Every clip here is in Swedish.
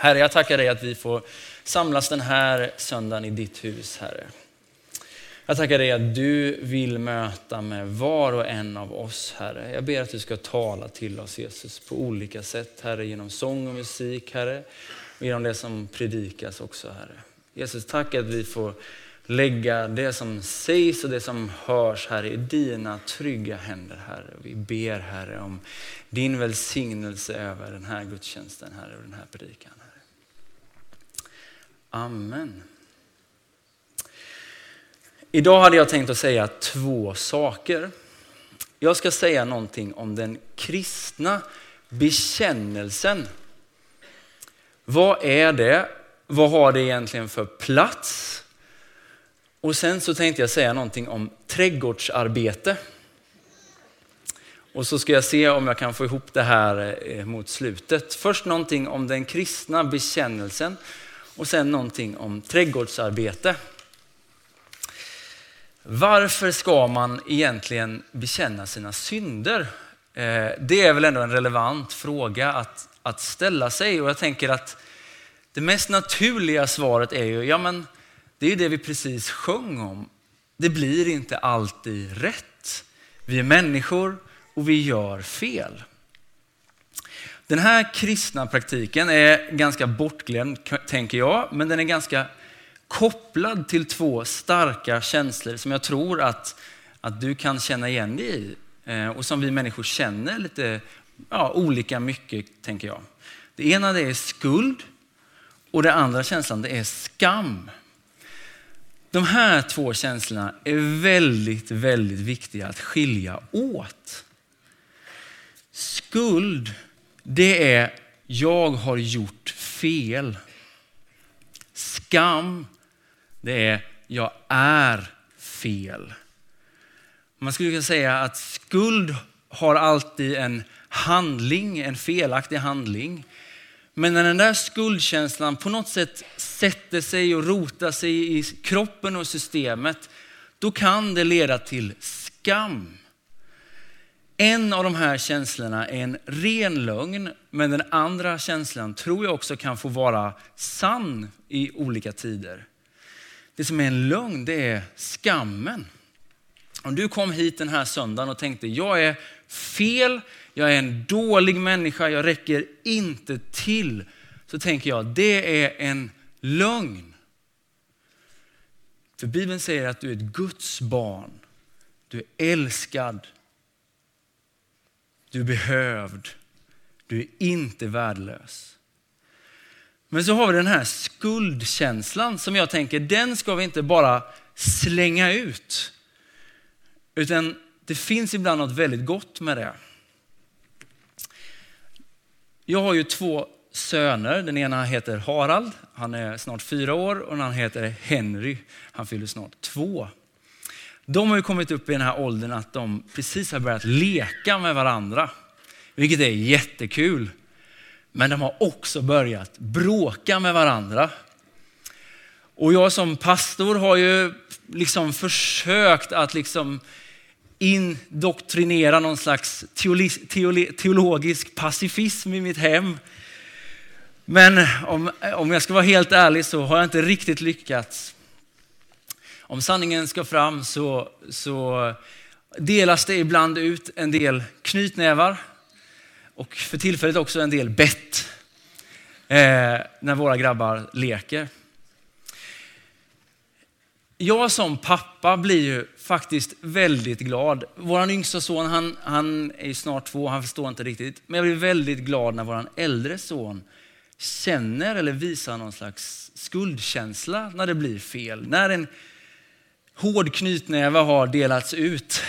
Herre, jag tackar dig att vi får samlas den här söndagen i ditt hus, Herre. Jag tackar dig att du vill möta med var och en av oss, Herre. Jag ber att du ska tala till oss, Jesus, på olika sätt, Herre, genom sång och musik, Herre, och genom det som predikas också, Herre. Jesus, tack att vi får lägga det som sägs och det som hörs, Herre, i dina trygga händer, Herre. Vi ber, Herre, om din välsignelse över den här gudstjänsten, Herre, och den här predikan, Herre. Amen. Idag hade jag tänkt att säga två saker. Jag ska säga någonting om den kristna bekännelsen. Vad är det? Vad har det egentligen för plats? Och sen så tänkte jag säga någonting om trädgårdsarbete. Och så ska jag se om jag kan få ihop det här eh, mot slutet. Först någonting om den kristna bekännelsen och sen någonting om trädgårdsarbete. Varför ska man egentligen bekänna sina synder? Eh, det är väl ändå en relevant fråga att, att ställa sig och jag tänker att det mest naturliga svaret är ju, ja men det är ju det vi precis sjöng om. Det blir inte alltid rätt. Vi är människor och vi gör fel. Den här kristna praktiken är ganska bortglömd, tänker jag, men den är ganska kopplad till två starka känslor som jag tror att, att du kan känna igen dig i eh, och som vi människor känner lite ja, olika mycket, tänker jag. Det ena det är skuld och det andra känslan det är skam. De här två känslorna är väldigt, väldigt viktiga att skilja åt. Skuld, det är jag har gjort fel. Skam, det är jag är fel. Man skulle kunna säga att skuld har alltid en handling, en felaktig handling. Men när den där skuldkänslan på något sätt sätter sig och rotar sig i kroppen och systemet, då kan det leda till skam. En av de här känslorna är en ren lögn, men den andra känslan tror jag också kan få vara sann i olika tider. Det som är en lögn, det är skammen. Om du kom hit den här söndagen och tänkte, jag är fel, jag är en dålig människa, jag räcker inte till. Så tänker jag, det är en lögn. För Bibeln säger att du är ett Guds barn. Du är älskad. Du är behövd. Du är inte värdelös. Men så har vi den här skuldkänslan som jag tänker, den ska vi inte bara slänga ut. Utan det finns ibland något väldigt gott med det. Jag har ju två söner. Den ena heter Harald, han är snart fyra år och den andra heter Henry, han fyller snart två. De har ju kommit upp i den här åldern att de precis har börjat leka med varandra, vilket är jättekul. Men de har också börjat bråka med varandra. Och jag som pastor har ju liksom försökt att liksom indoktrinera någon slags teologisk pacifism i mitt hem. Men om, om jag ska vara helt ärlig så har jag inte riktigt lyckats. Om sanningen ska fram så, så delas det ibland ut en del knytnävar och för tillfället också en del bett eh, när våra grabbar leker. Jag som pappa blir ju faktiskt väldigt glad. Vår yngsta son, han, han är snart två, han förstår inte riktigt. Men jag blir väldigt glad när vår äldre son känner eller visar någon slags skuldkänsla när det blir fel. När en hård knytnäve har delats ut.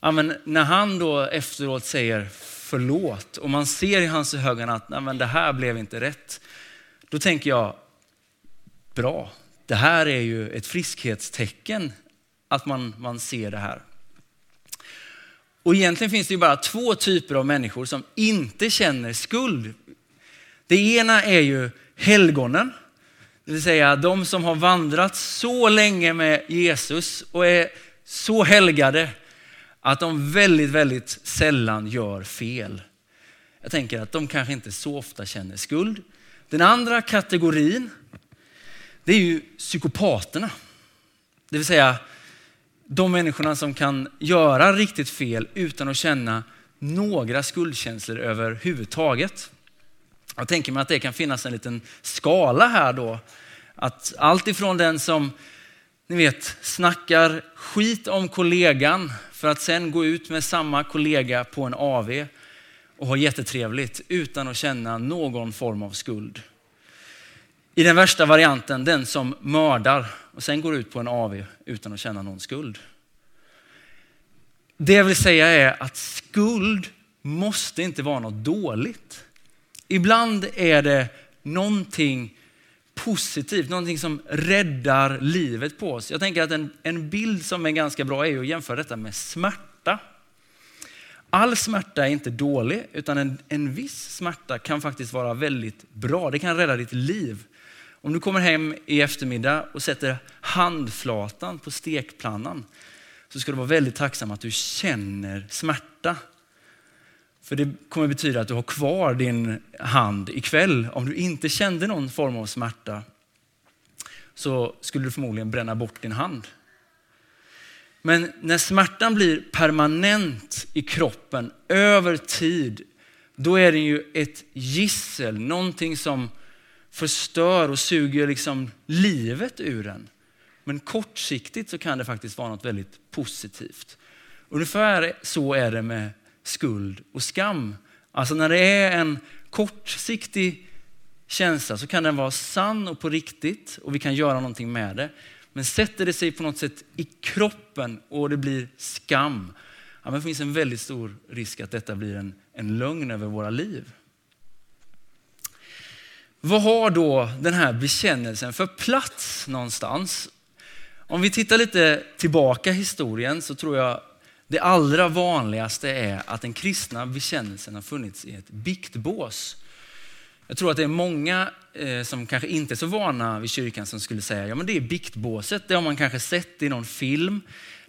Ja, men när han då efteråt säger förlåt och man ser i hans ögon att Nej, men det här blev inte rätt. Då tänker jag, bra, det här är ju ett friskhetstecken att man, man ser det här. Och egentligen finns det ju bara två typer av människor som inte känner skuld. Det ena är ju helgonen, det vill säga de som har vandrat så länge med Jesus och är så helgade att de väldigt, väldigt sällan gör fel. Jag tänker att de kanske inte så ofta känner skuld. Den andra kategorin, det är ju psykopaterna. Det vill säga de människorna som kan göra riktigt fel utan att känna några skuldkänslor överhuvudtaget. Jag tänker mig att det kan finnas en liten skala här då. Att allt ifrån den som ni vet, snackar skit om kollegan för att sen gå ut med samma kollega på en AV och ha jättetrevligt utan att känna någon form av skuld. I den värsta varianten, den som mördar och sen går ut på en AV utan att känna någon skuld. Det jag vill säga är att skuld måste inte vara något dåligt. Ibland är det någonting positivt, någonting som räddar livet på oss. Jag tänker att en, en bild som är ganska bra är att jämföra detta med smärta. All smärta är inte dålig, utan en, en viss smärta kan faktiskt vara väldigt bra. Det kan rädda ditt liv. Om du kommer hem i eftermiddag och sätter handflatan på stekpannan så ska du vara väldigt tacksam att du känner smärta. För det kommer betyda att du har kvar din hand ikväll. Om du inte kände någon form av smärta så skulle du förmodligen bränna bort din hand. Men när smärtan blir permanent i kroppen över tid, då är den ju ett gissel, någonting som förstör och suger liksom livet ur en. Men kortsiktigt så kan det faktiskt vara något väldigt positivt. Ungefär så är det med skuld och skam. Alltså när det är en kortsiktig känsla så kan den vara sann och på riktigt och vi kan göra någonting med det. Men sätter det sig på något sätt i kroppen och det blir skam, ja, men det finns en väldigt stor risk att detta blir en, en lögn över våra liv. Vad har då den här bekännelsen för plats någonstans? Om vi tittar lite tillbaka i historien så tror jag det allra vanligaste är att den kristna bekännelsen har funnits i ett biktbås. Jag tror att det är många eh, som kanske inte är så vana vid kyrkan som skulle säga, ja men det är biktbåset, det har man kanske sett i någon film.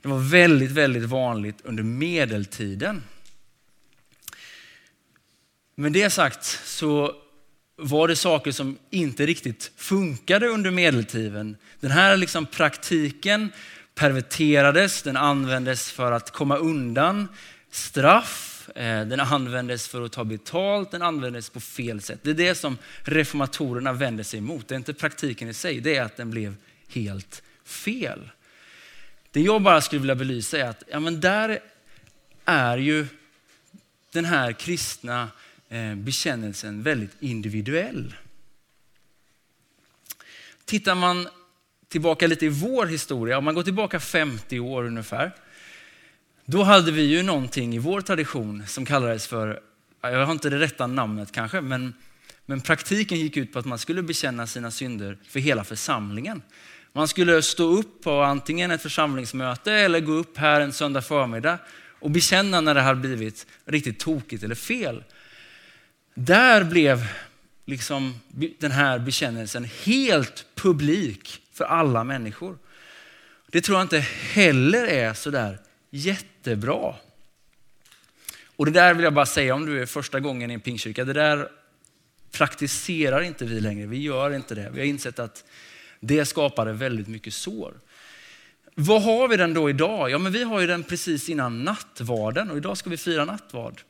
Det var väldigt, väldigt vanligt under medeltiden. Med det sagt så var det saker som inte riktigt funkade under medeltiden. Den här liksom praktiken perverterades, den användes för att komma undan straff, eh, den användes för att ta betalt, den användes på fel sätt. Det är det som reformatorerna vänder sig emot. Det är inte praktiken i sig, det är att den blev helt fel. Det jag bara skulle vilja belysa är att ja, men där är ju den här kristna eh, bekännelsen väldigt individuell. Tittar man tillbaka lite i vår historia, om man går tillbaka 50 år ungefär, då hade vi ju någonting i vår tradition som kallades för, jag har inte det rätta namnet kanske, men, men praktiken gick ut på att man skulle bekänna sina synder för hela församlingen. Man skulle stå upp på antingen ett församlingsmöte eller gå upp här en söndag förmiddag och bekänna när det hade blivit riktigt tokigt eller fel. Där blev liksom den här bekännelsen helt publik för alla människor. Det tror jag inte heller är sådär jättebra. Och det där vill jag bara säga om du är första gången i en pingkyrka, det där praktiserar inte vi längre. Vi gör inte det. Vi har insett att det skapade väldigt mycket sår. Vad har vi den då idag? Ja, men vi har ju den precis innan nattvarden och idag ska vi fira nattvard.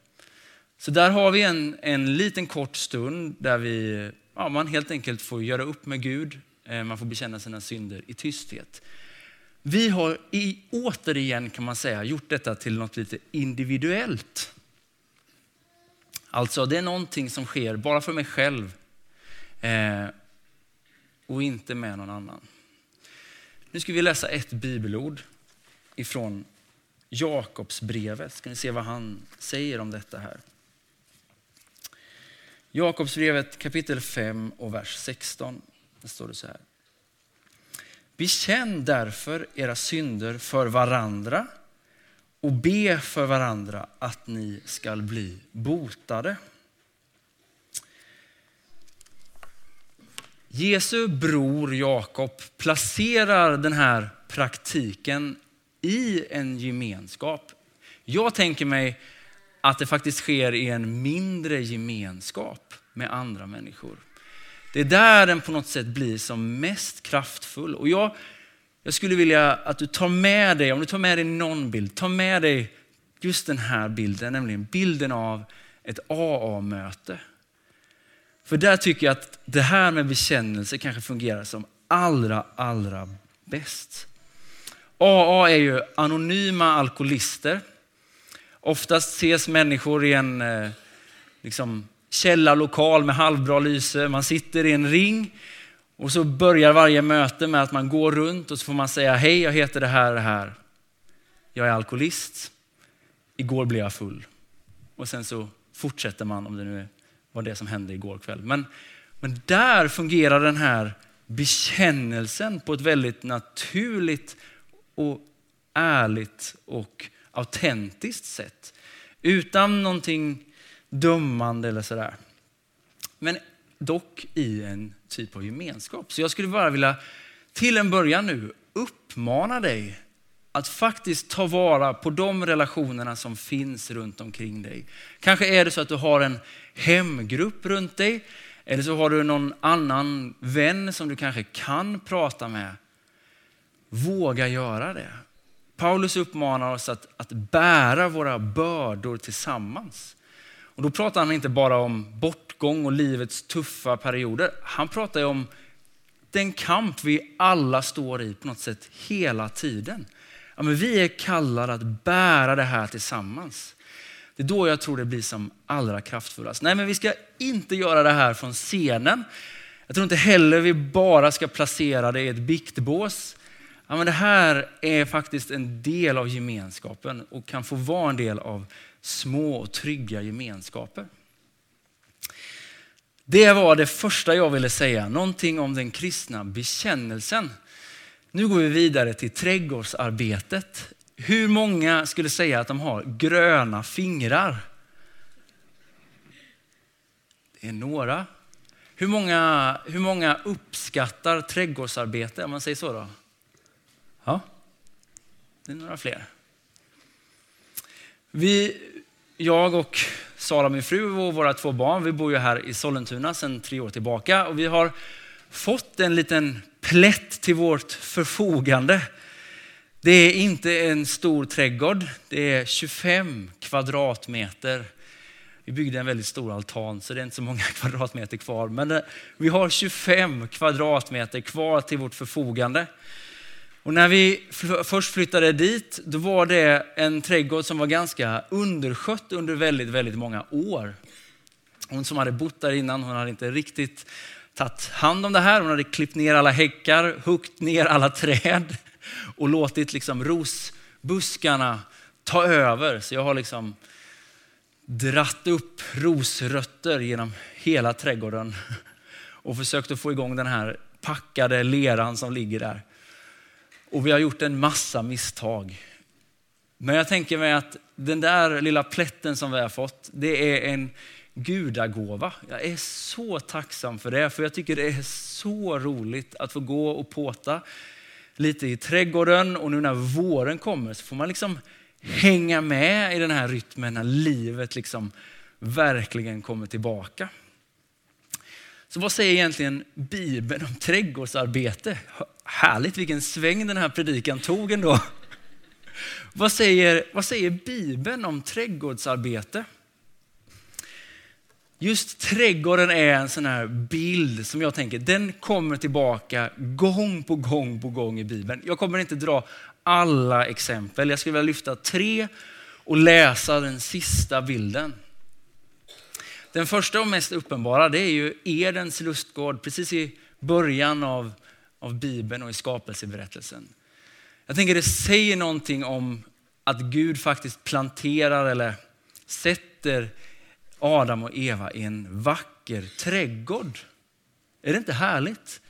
Så där har vi en, en liten kort stund där vi, ja, man helt enkelt får göra upp med Gud, Eh, man får bekänna sina synder i tysthet. Vi har i, återigen kan man säga gjort detta till något lite individuellt. Alltså det är någonting som sker bara för mig själv eh, och inte med någon annan. Nu ska vi läsa ett bibelord ifrån Jakobsbrevet. Ska ni se vad han säger om detta här. Jakobsbrevet kapitel 5 och vers 16. Där står det så här. Bekänn därför era synder för varandra och be för varandra att ni skall bli botade. Jesu bror Jakob placerar den här praktiken i en gemenskap. Jag tänker mig att det faktiskt sker i en mindre gemenskap med andra människor. Det är där den på något sätt blir som mest kraftfull. Och jag, jag skulle vilja att du tar med dig, om du tar med dig någon bild, ta med dig just den här bilden, nämligen bilden av ett AA-möte. För där tycker jag att det här med bekännelse kanske fungerar som allra, allra bäst. AA är ju anonyma alkoholister. Oftast ses människor i en eh, liksom, källarlokal med halvbra lyse. Man sitter i en ring och så börjar varje möte med att man går runt och så får man säga hej, jag heter det här och det här. Jag är alkoholist. Igår blev jag full. Och sen så fortsätter man om det nu var det som hände igår kväll. Men, men där fungerar den här bekännelsen på ett väldigt naturligt och ärligt och autentiskt sätt. Utan någonting dömande eller sådär. Men dock i en typ av gemenskap. Så jag skulle bara vilja till en början nu uppmana dig att faktiskt ta vara på de relationerna som finns runt omkring dig. Kanske är det så att du har en hemgrupp runt dig, eller så har du någon annan vän som du kanske kan prata med. Våga göra det. Paulus uppmanar oss att, att bära våra bördor tillsammans. Och då pratar han inte bara om bortgång och livets tuffa perioder. Han pratar om den kamp vi alla står i på något sätt hela tiden. Ja, men vi är kallade att bära det här tillsammans. Det är då jag tror det blir som allra kraftfullast. Nej, men vi ska inte göra det här från scenen. Jag tror inte heller vi bara ska placera det i ett biktbås. Ja, men det här är faktiskt en del av gemenskapen och kan få vara en del av små och trygga gemenskaper. Det var det första jag ville säga, någonting om den kristna bekännelsen. Nu går vi vidare till trädgårdsarbetet. Hur många skulle säga att de har gröna fingrar? Det är några. Hur många, hur många uppskattar trädgårdsarbete, om man säger så? då? Ja, det är några fler. Vi, jag och Sara, min fru och våra två barn, vi bor ju här i Sollentuna sedan tre år tillbaka och vi har fått en liten plätt till vårt förfogande. Det är inte en stor trädgård, det är 25 kvadratmeter. Vi byggde en väldigt stor altan så det är inte så många kvadratmeter kvar. Men eh, vi har 25 kvadratmeter kvar till vårt förfogande. Och när vi först flyttade dit, då var det en trädgård som var ganska underskött under väldigt, väldigt många år. Hon som hade bott där innan, hon hade inte riktigt tagit hand om det här. Hon hade klippt ner alla häckar, huggit ner alla träd och låtit liksom rosbuskarna ta över. Så jag har liksom dratt upp rosrötter genom hela trädgården och försökt att få igång den här packade leran som ligger där. Och vi har gjort en massa misstag. Men jag tänker mig att den där lilla plätten som vi har fått, det är en gudagåva. Jag är så tacksam för det, för jag tycker det är så roligt att få gå och påta lite i trädgården och nu när våren kommer så får man liksom hänga med i den här rytmen när livet liksom verkligen kommer tillbaka. Så vad säger egentligen Bibeln om trädgårdsarbete? Härligt vilken sväng den här predikan tog ändå. Vad säger, vad säger Bibeln om trädgårdsarbete? Just trädgården är en sån här bild som jag tänker, den kommer tillbaka gång på gång på gång i Bibeln. Jag kommer inte dra alla exempel. Jag skulle vilja lyfta tre och läsa den sista bilden. Den första och mest uppenbara det är ju Edens lustgård precis i början av, av Bibeln och i skapelseberättelsen. Jag tänker det säger någonting om att Gud faktiskt planterar eller sätter Adam och Eva i en vacker trädgård. Är det inte härligt?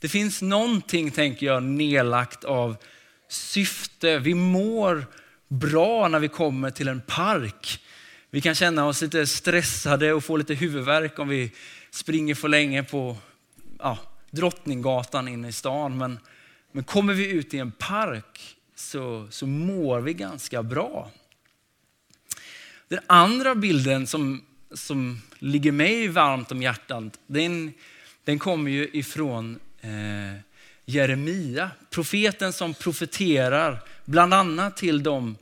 Det finns någonting, tänker jag, nedlagt av syfte. Vi mår bra när vi kommer till en park. Vi kan känna oss lite stressade och få lite huvudvärk om vi springer för länge på ja, Drottninggatan inne i stan. Men, men kommer vi ut i en park så, så mår vi ganska bra. Den andra bilden som, som ligger mig varmt om hjärtat, den, den kommer ju ifrån eh, Jeremia, profeten som profeterar bland annat till de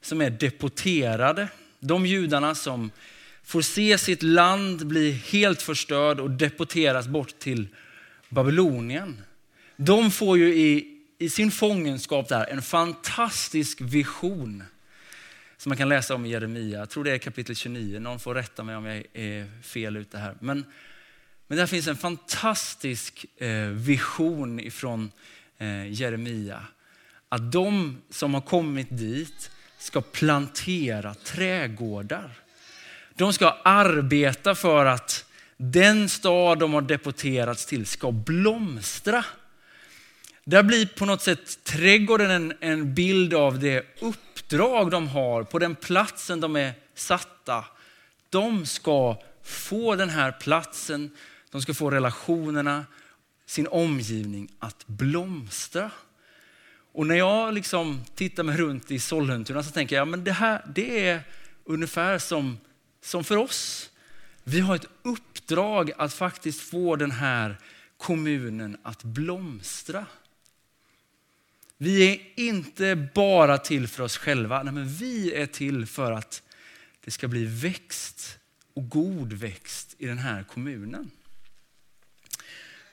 som är deporterade. De judarna som får se sitt land bli helt förstörd och deporteras bort till Babylonien. De får ju i, i sin fångenskap där en fantastisk vision som man kan läsa om i Jeremia. Jag tror det är kapitel 29. Någon får rätta mig om jag är fel ute här. Men, men där finns en fantastisk eh, vision ifrån eh, Jeremia. Att de som har kommit dit ska plantera trädgårdar. De ska arbeta för att den stad de har deporterats till ska blomstra. Där blir på något sätt trädgården en, en bild av det uppdrag de har på den platsen de är satta. De ska få den här platsen, de ska få relationerna, sin omgivning att blomstra. Och när jag liksom tittar mig runt i Sollentuna så tänker jag, men det här det är ungefär som, som för oss. Vi har ett uppdrag att faktiskt få den här kommunen att blomstra. Vi är inte bara till för oss själva, nej men vi är till för att det ska bli växt och god växt i den här kommunen.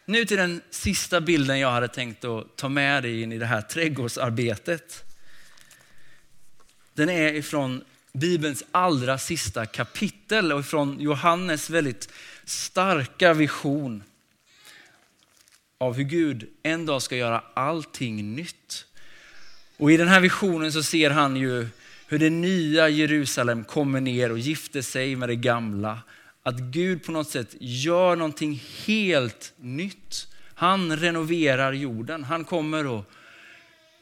Nu till den sista bilden jag hade tänkt att ta med dig in i det här trädgårdsarbetet. Den är ifrån Bibelns allra sista kapitel och ifrån Johannes väldigt starka vision av hur Gud en dag ska göra allting nytt. Och i den här visionen så ser han ju hur det nya Jerusalem kommer ner och gifter sig med det gamla. Att Gud på något sätt gör någonting helt nytt. Han renoverar jorden. Han kommer och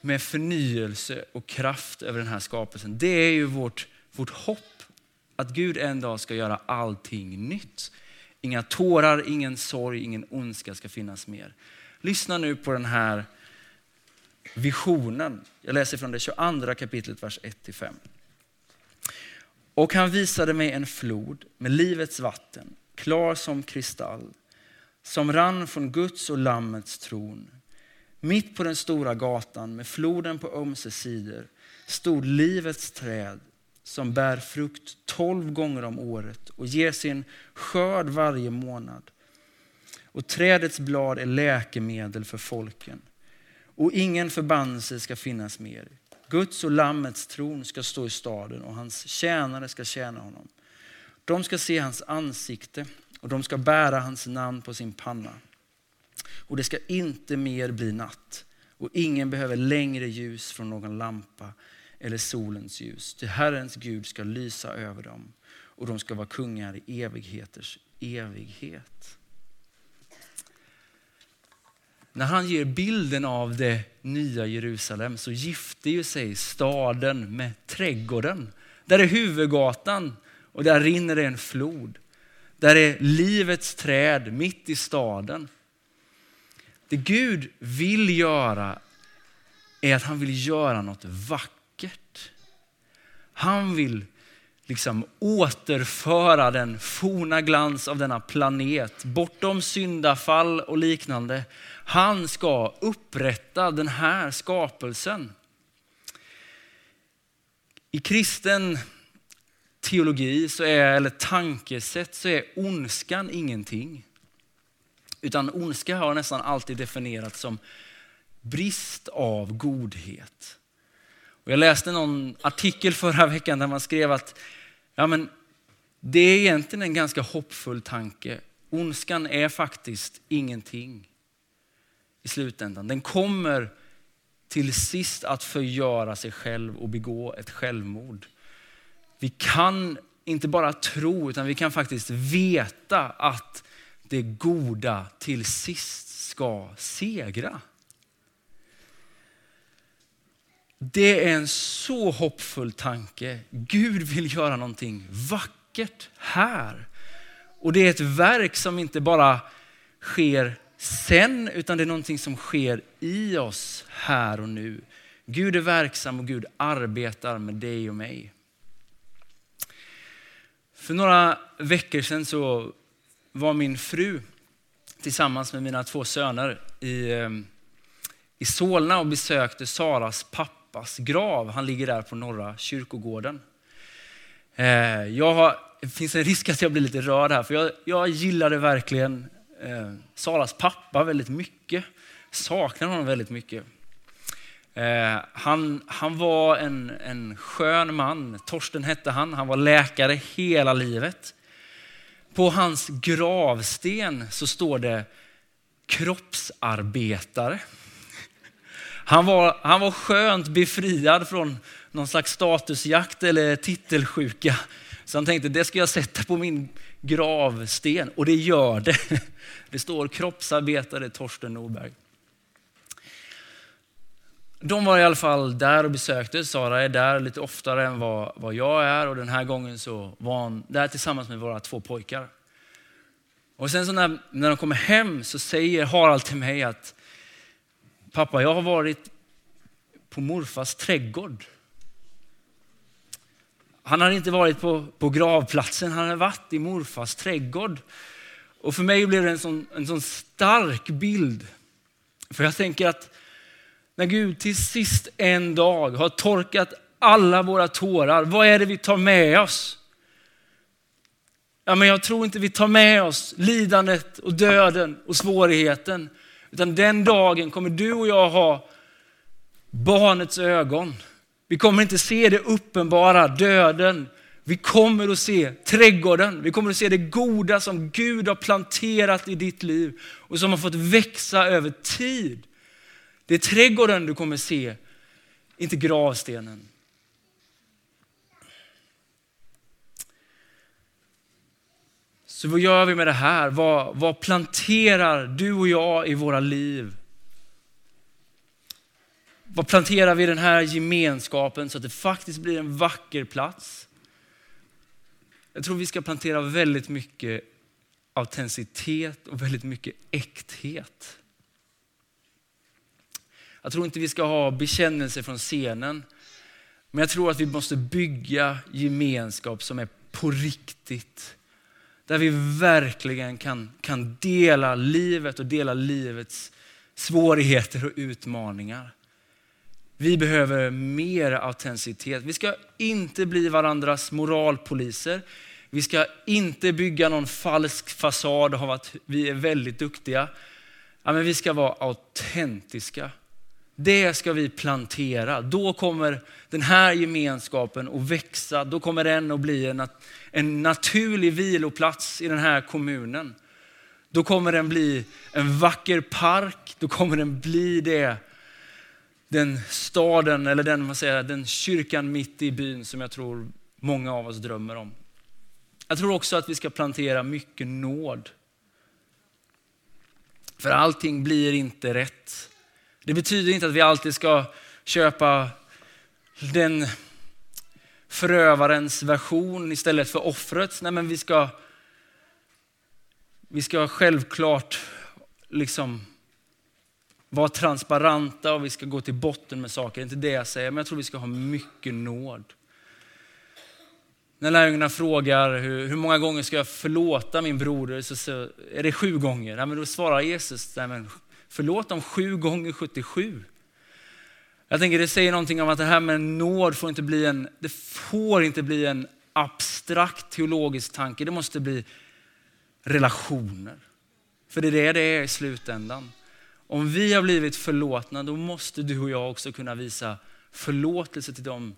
med förnyelse och kraft över den här skapelsen. Det är ju vårt, vårt hopp. Att Gud en dag ska göra allting nytt. Inga tårar, ingen sorg, ingen ondska ska finnas mer. Lyssna nu på den här visionen. Jag läser från det 22 kapitlet, vers 1-5. Och han visade mig en flod med livets vatten, klar som kristall, som rann från Guds och Lammets tron. Mitt på den stora gatan med floden på ömse sidor stod livets träd som bär frukt tolv gånger om året och ger sin skörd varje månad. Och trädets blad är läkemedel för folken. Och ingen förbannelse ska finnas mer. Guds och Lammets tron ska stå i staden och hans tjänare ska tjäna honom. De ska se hans ansikte och de ska bära hans namn på sin panna. Och det ska inte mer bli natt och ingen behöver längre ljus från någon lampa eller solens ljus. Till Herrens Gud ska lysa över dem och de ska vara kungar i evigheters evighet. När han ger bilden av det nya Jerusalem så gifter ju sig staden med trädgården. Där är huvudgatan och där rinner det en flod. Där är livets träd mitt i staden. Det Gud vill göra är att han vill göra något vackert. Han vill liksom återföra den forna glans av denna planet bortom syndafall och liknande. Han ska upprätta den här skapelsen. I kristen teologi så är, eller tankesätt så är ondskan ingenting. Utan ondska har nästan alltid definierats som brist av godhet. Och jag läste någon artikel förra veckan där man skrev att ja, men det är egentligen en ganska hoppfull tanke. Ondskan är faktiskt ingenting i slutändan. Den kommer till sist att förgöra sig själv och begå ett självmord. Vi kan inte bara tro, utan vi kan faktiskt veta att det goda till sist ska segra. Det är en så hoppfull tanke. Gud vill göra någonting vackert här. Och det är ett verk som inte bara sker sen, utan det är någonting som sker i oss här och nu. Gud är verksam och Gud arbetar med dig och mig. För några veckor sedan så var min fru tillsammans med mina två söner i, eh, i Solna och besökte Saras pappa pappas grav. Han ligger där på Norra kyrkogården. Eh, jag har, det finns en risk att jag blir lite rörd här, för jag, jag gillade verkligen eh, Salas pappa väldigt mycket. Saknar honom väldigt mycket. Eh, han, han var en, en skön man. Torsten hette han. Han var läkare hela livet. På hans gravsten så står det kroppsarbetare. Han var, han var skönt befriad från någon slags statusjakt eller titelsjuka. Så han tänkte, det ska jag sätta på min gravsten. Och det gör det. Det står kroppsarbetare Torsten Norberg. De var i alla fall där och besökte. Sara är där lite oftare än vad, vad jag är och den här gången så var hon där tillsammans med våra två pojkar. Och sen så när, när de kommer hem så säger Harald till mig att pappa, jag har varit på morfars trädgård. Han hade inte varit på, på gravplatsen, han hade varit i morfars trädgård. Och för mig blev det en sån, en sån stark bild. För jag tänker att när Gud till sist en dag har torkat alla våra tårar, vad är det vi tar med oss? Ja, men jag tror inte vi tar med oss lidandet och döden och svårigheten. Utan den dagen kommer du och jag ha barnets ögon. Vi kommer inte se det uppenbara, döden. Vi kommer att se trädgården. Vi kommer att se det goda som Gud har planterat i ditt liv och som har fått växa över tid. Det är trädgården du kommer se, inte gravstenen. Så vad gör vi med det här? Vad, vad planterar du och jag i våra liv? Vad planterar vi i den här gemenskapen så att det faktiskt blir en vacker plats? Jag tror vi ska plantera väldigt mycket autenticitet och väldigt mycket äkthet. Jag tror inte vi ska ha bekännelse från scenen. Men jag tror att vi måste bygga gemenskap som är på riktigt. Där vi verkligen kan, kan dela livet och dela livets svårigheter och utmaningar. Vi behöver mer autenticitet. Vi ska inte bli varandras moralpoliser. Vi ska inte bygga någon falsk fasad av att vi är väldigt duktiga. Ja, men vi ska vara autentiska. Det ska vi plantera. Då kommer den här gemenskapen att växa. Då kommer den att bli en, en naturlig viloplats i den här kommunen. Då kommer den bli en vacker park. Då kommer den bli det. Den staden, eller den, vad säger, den kyrkan mitt i byn som jag tror många av oss drömmer om. Jag tror också att vi ska plantera mycket nåd. För allting blir inte rätt. Det betyder inte att vi alltid ska köpa den förövarens version istället för offrets. Nej, men vi ska, vi ska självklart liksom vara transparenta och vi ska gå till botten med saker. Det är inte det jag säger, men jag tror vi ska ha mycket nåd. När lärjungarna frågar hur, hur, många gånger ska jag förlåta min broder, så, så är det sju gånger. Ja, men då svarar Jesus, nej, men Förlåt dem sju gånger 77. Jag tänker det säger någonting om att det här med nåd får inte bli en, det får inte bli en abstrakt teologisk tanke. Det måste bli relationer. För det är det det är i slutändan. Om vi har blivit förlåtna, då måste du och jag också kunna visa förlåtelse till dem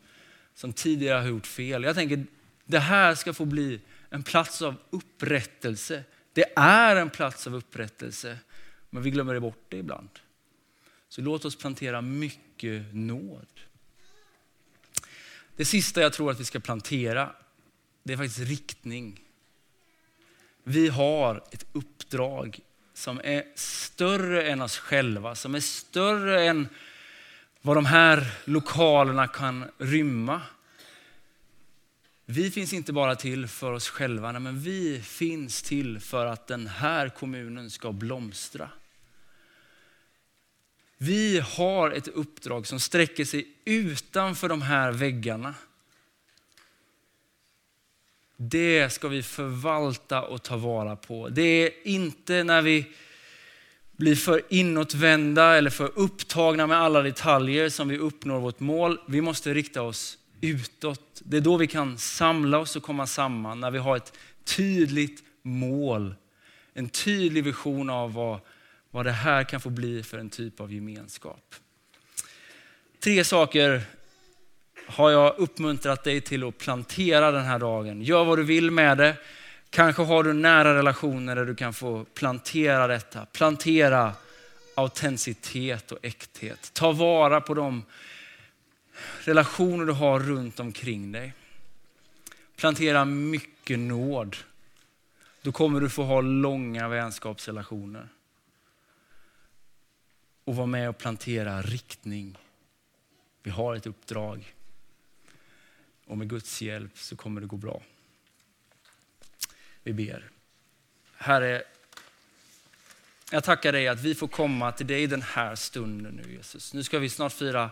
som tidigare har gjort fel. Jag tänker det här ska få bli en plats av upprättelse. Det är en plats av upprättelse. Men vi glömmer bort det ibland. Så låt oss plantera mycket nåd. Det sista jag tror att vi ska plantera, det är faktiskt riktning. Vi har ett uppdrag som är större än oss själva, som är större än vad de här lokalerna kan rymma. Vi finns inte bara till för oss själva, men vi finns till för att den här kommunen ska blomstra. Vi har ett uppdrag som sträcker sig utanför de här väggarna. Det ska vi förvalta och ta vara på. Det är inte när vi blir för inåtvända eller för upptagna med alla detaljer som vi uppnår vårt mål. Vi måste rikta oss utåt. Det är då vi kan samla oss och komma samman, när vi har ett tydligt mål. En tydlig vision av vad, vad det här kan få bli för en typ av gemenskap. Tre saker har jag uppmuntrat dig till att plantera den här dagen. Gör vad du vill med det. Kanske har du nära relationer där du kan få plantera detta. Plantera autenticitet och äkthet. Ta vara på de relationer du har runt omkring dig. Plantera mycket nåd. Då kommer du få ha långa vänskapsrelationer. Och vara med och plantera riktning. Vi har ett uppdrag. Och med Guds hjälp så kommer det gå bra. Vi ber. Herre, jag tackar dig att vi får komma till dig den här stunden nu Jesus. Nu ska vi snart fira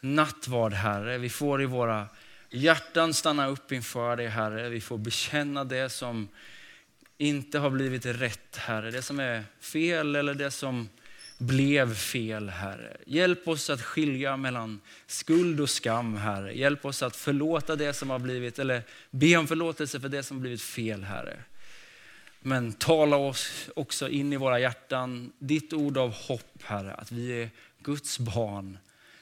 nattvard Herre. Vi får i våra hjärtan stanna upp inför dig Herre. Vi får bekänna det som inte har blivit rätt Herre. Det som är fel eller det som blev fel, Herre. Hjälp oss att skilja mellan skuld och skam, Herre. Hjälp oss att förlåta det som har blivit, eller be om förlåtelse för det som har blivit fel, Herre. Men tala oss också in i våra hjärtan, ditt ord av hopp, Herre, att vi är Guds barn,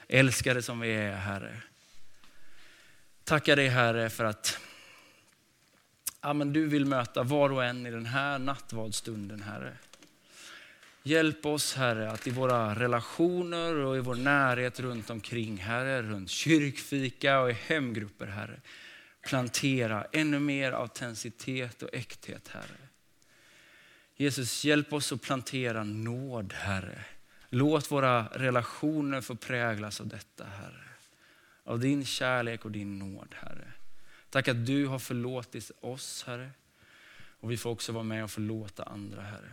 älskade som vi är, Herre. Tackar dig, Herre, för att ja, men du vill möta var och en i den här nattvardsstunden, Herre. Hjälp oss Herre att i våra relationer och i vår närhet runt omkring Herre, runt kyrkfika och i hemgrupper Herre, plantera ännu mer autenticitet och äkthet Herre. Jesus, hjälp oss att plantera nåd Herre. Låt våra relationer få präglas av detta Herre. Av din kärlek och din nåd Herre. Tack att du har förlåtit oss Herre. Och vi får också vara med och förlåta andra Herre.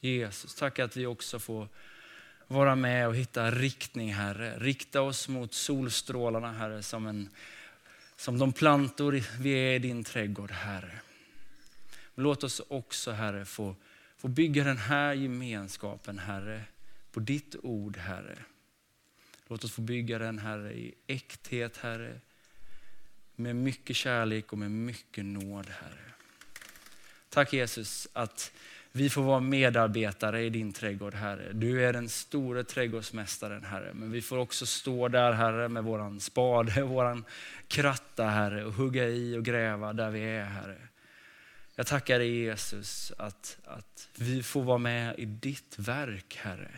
Jesus, tack att vi också får vara med och hitta riktning Herre. Rikta oss mot solstrålarna Herre som, en, som de plantor vi är i din trädgård Herre. Låt oss också Herre få, få bygga den här gemenskapen Herre på ditt ord Herre. Låt oss få bygga den Herre i äkthet Herre. Med mycket kärlek och med mycket nåd Herre. Tack Jesus att vi får vara medarbetare i din trädgård, Herre. Du är den store trädgårdsmästaren, Herre. Men vi får också stå där, Herre, med våran spade, våran kratta, Herre, och hugga i och gräva där vi är, Herre. Jag tackar dig Jesus att, att vi får vara med i ditt verk, Herre.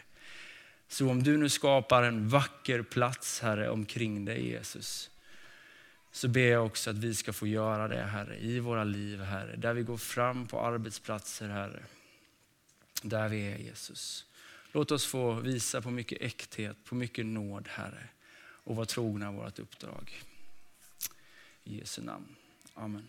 Så om du nu skapar en vacker plats, Herre, omkring dig, Jesus, så ber jag också att vi ska få göra det, Herre, i våra liv, Herre. Där vi går fram på arbetsplatser, Herre där vi är Jesus. Låt oss få visa på mycket äkthet, på mycket nåd Herre och vara trogna vårt uppdrag. I Jesu namn. Amen.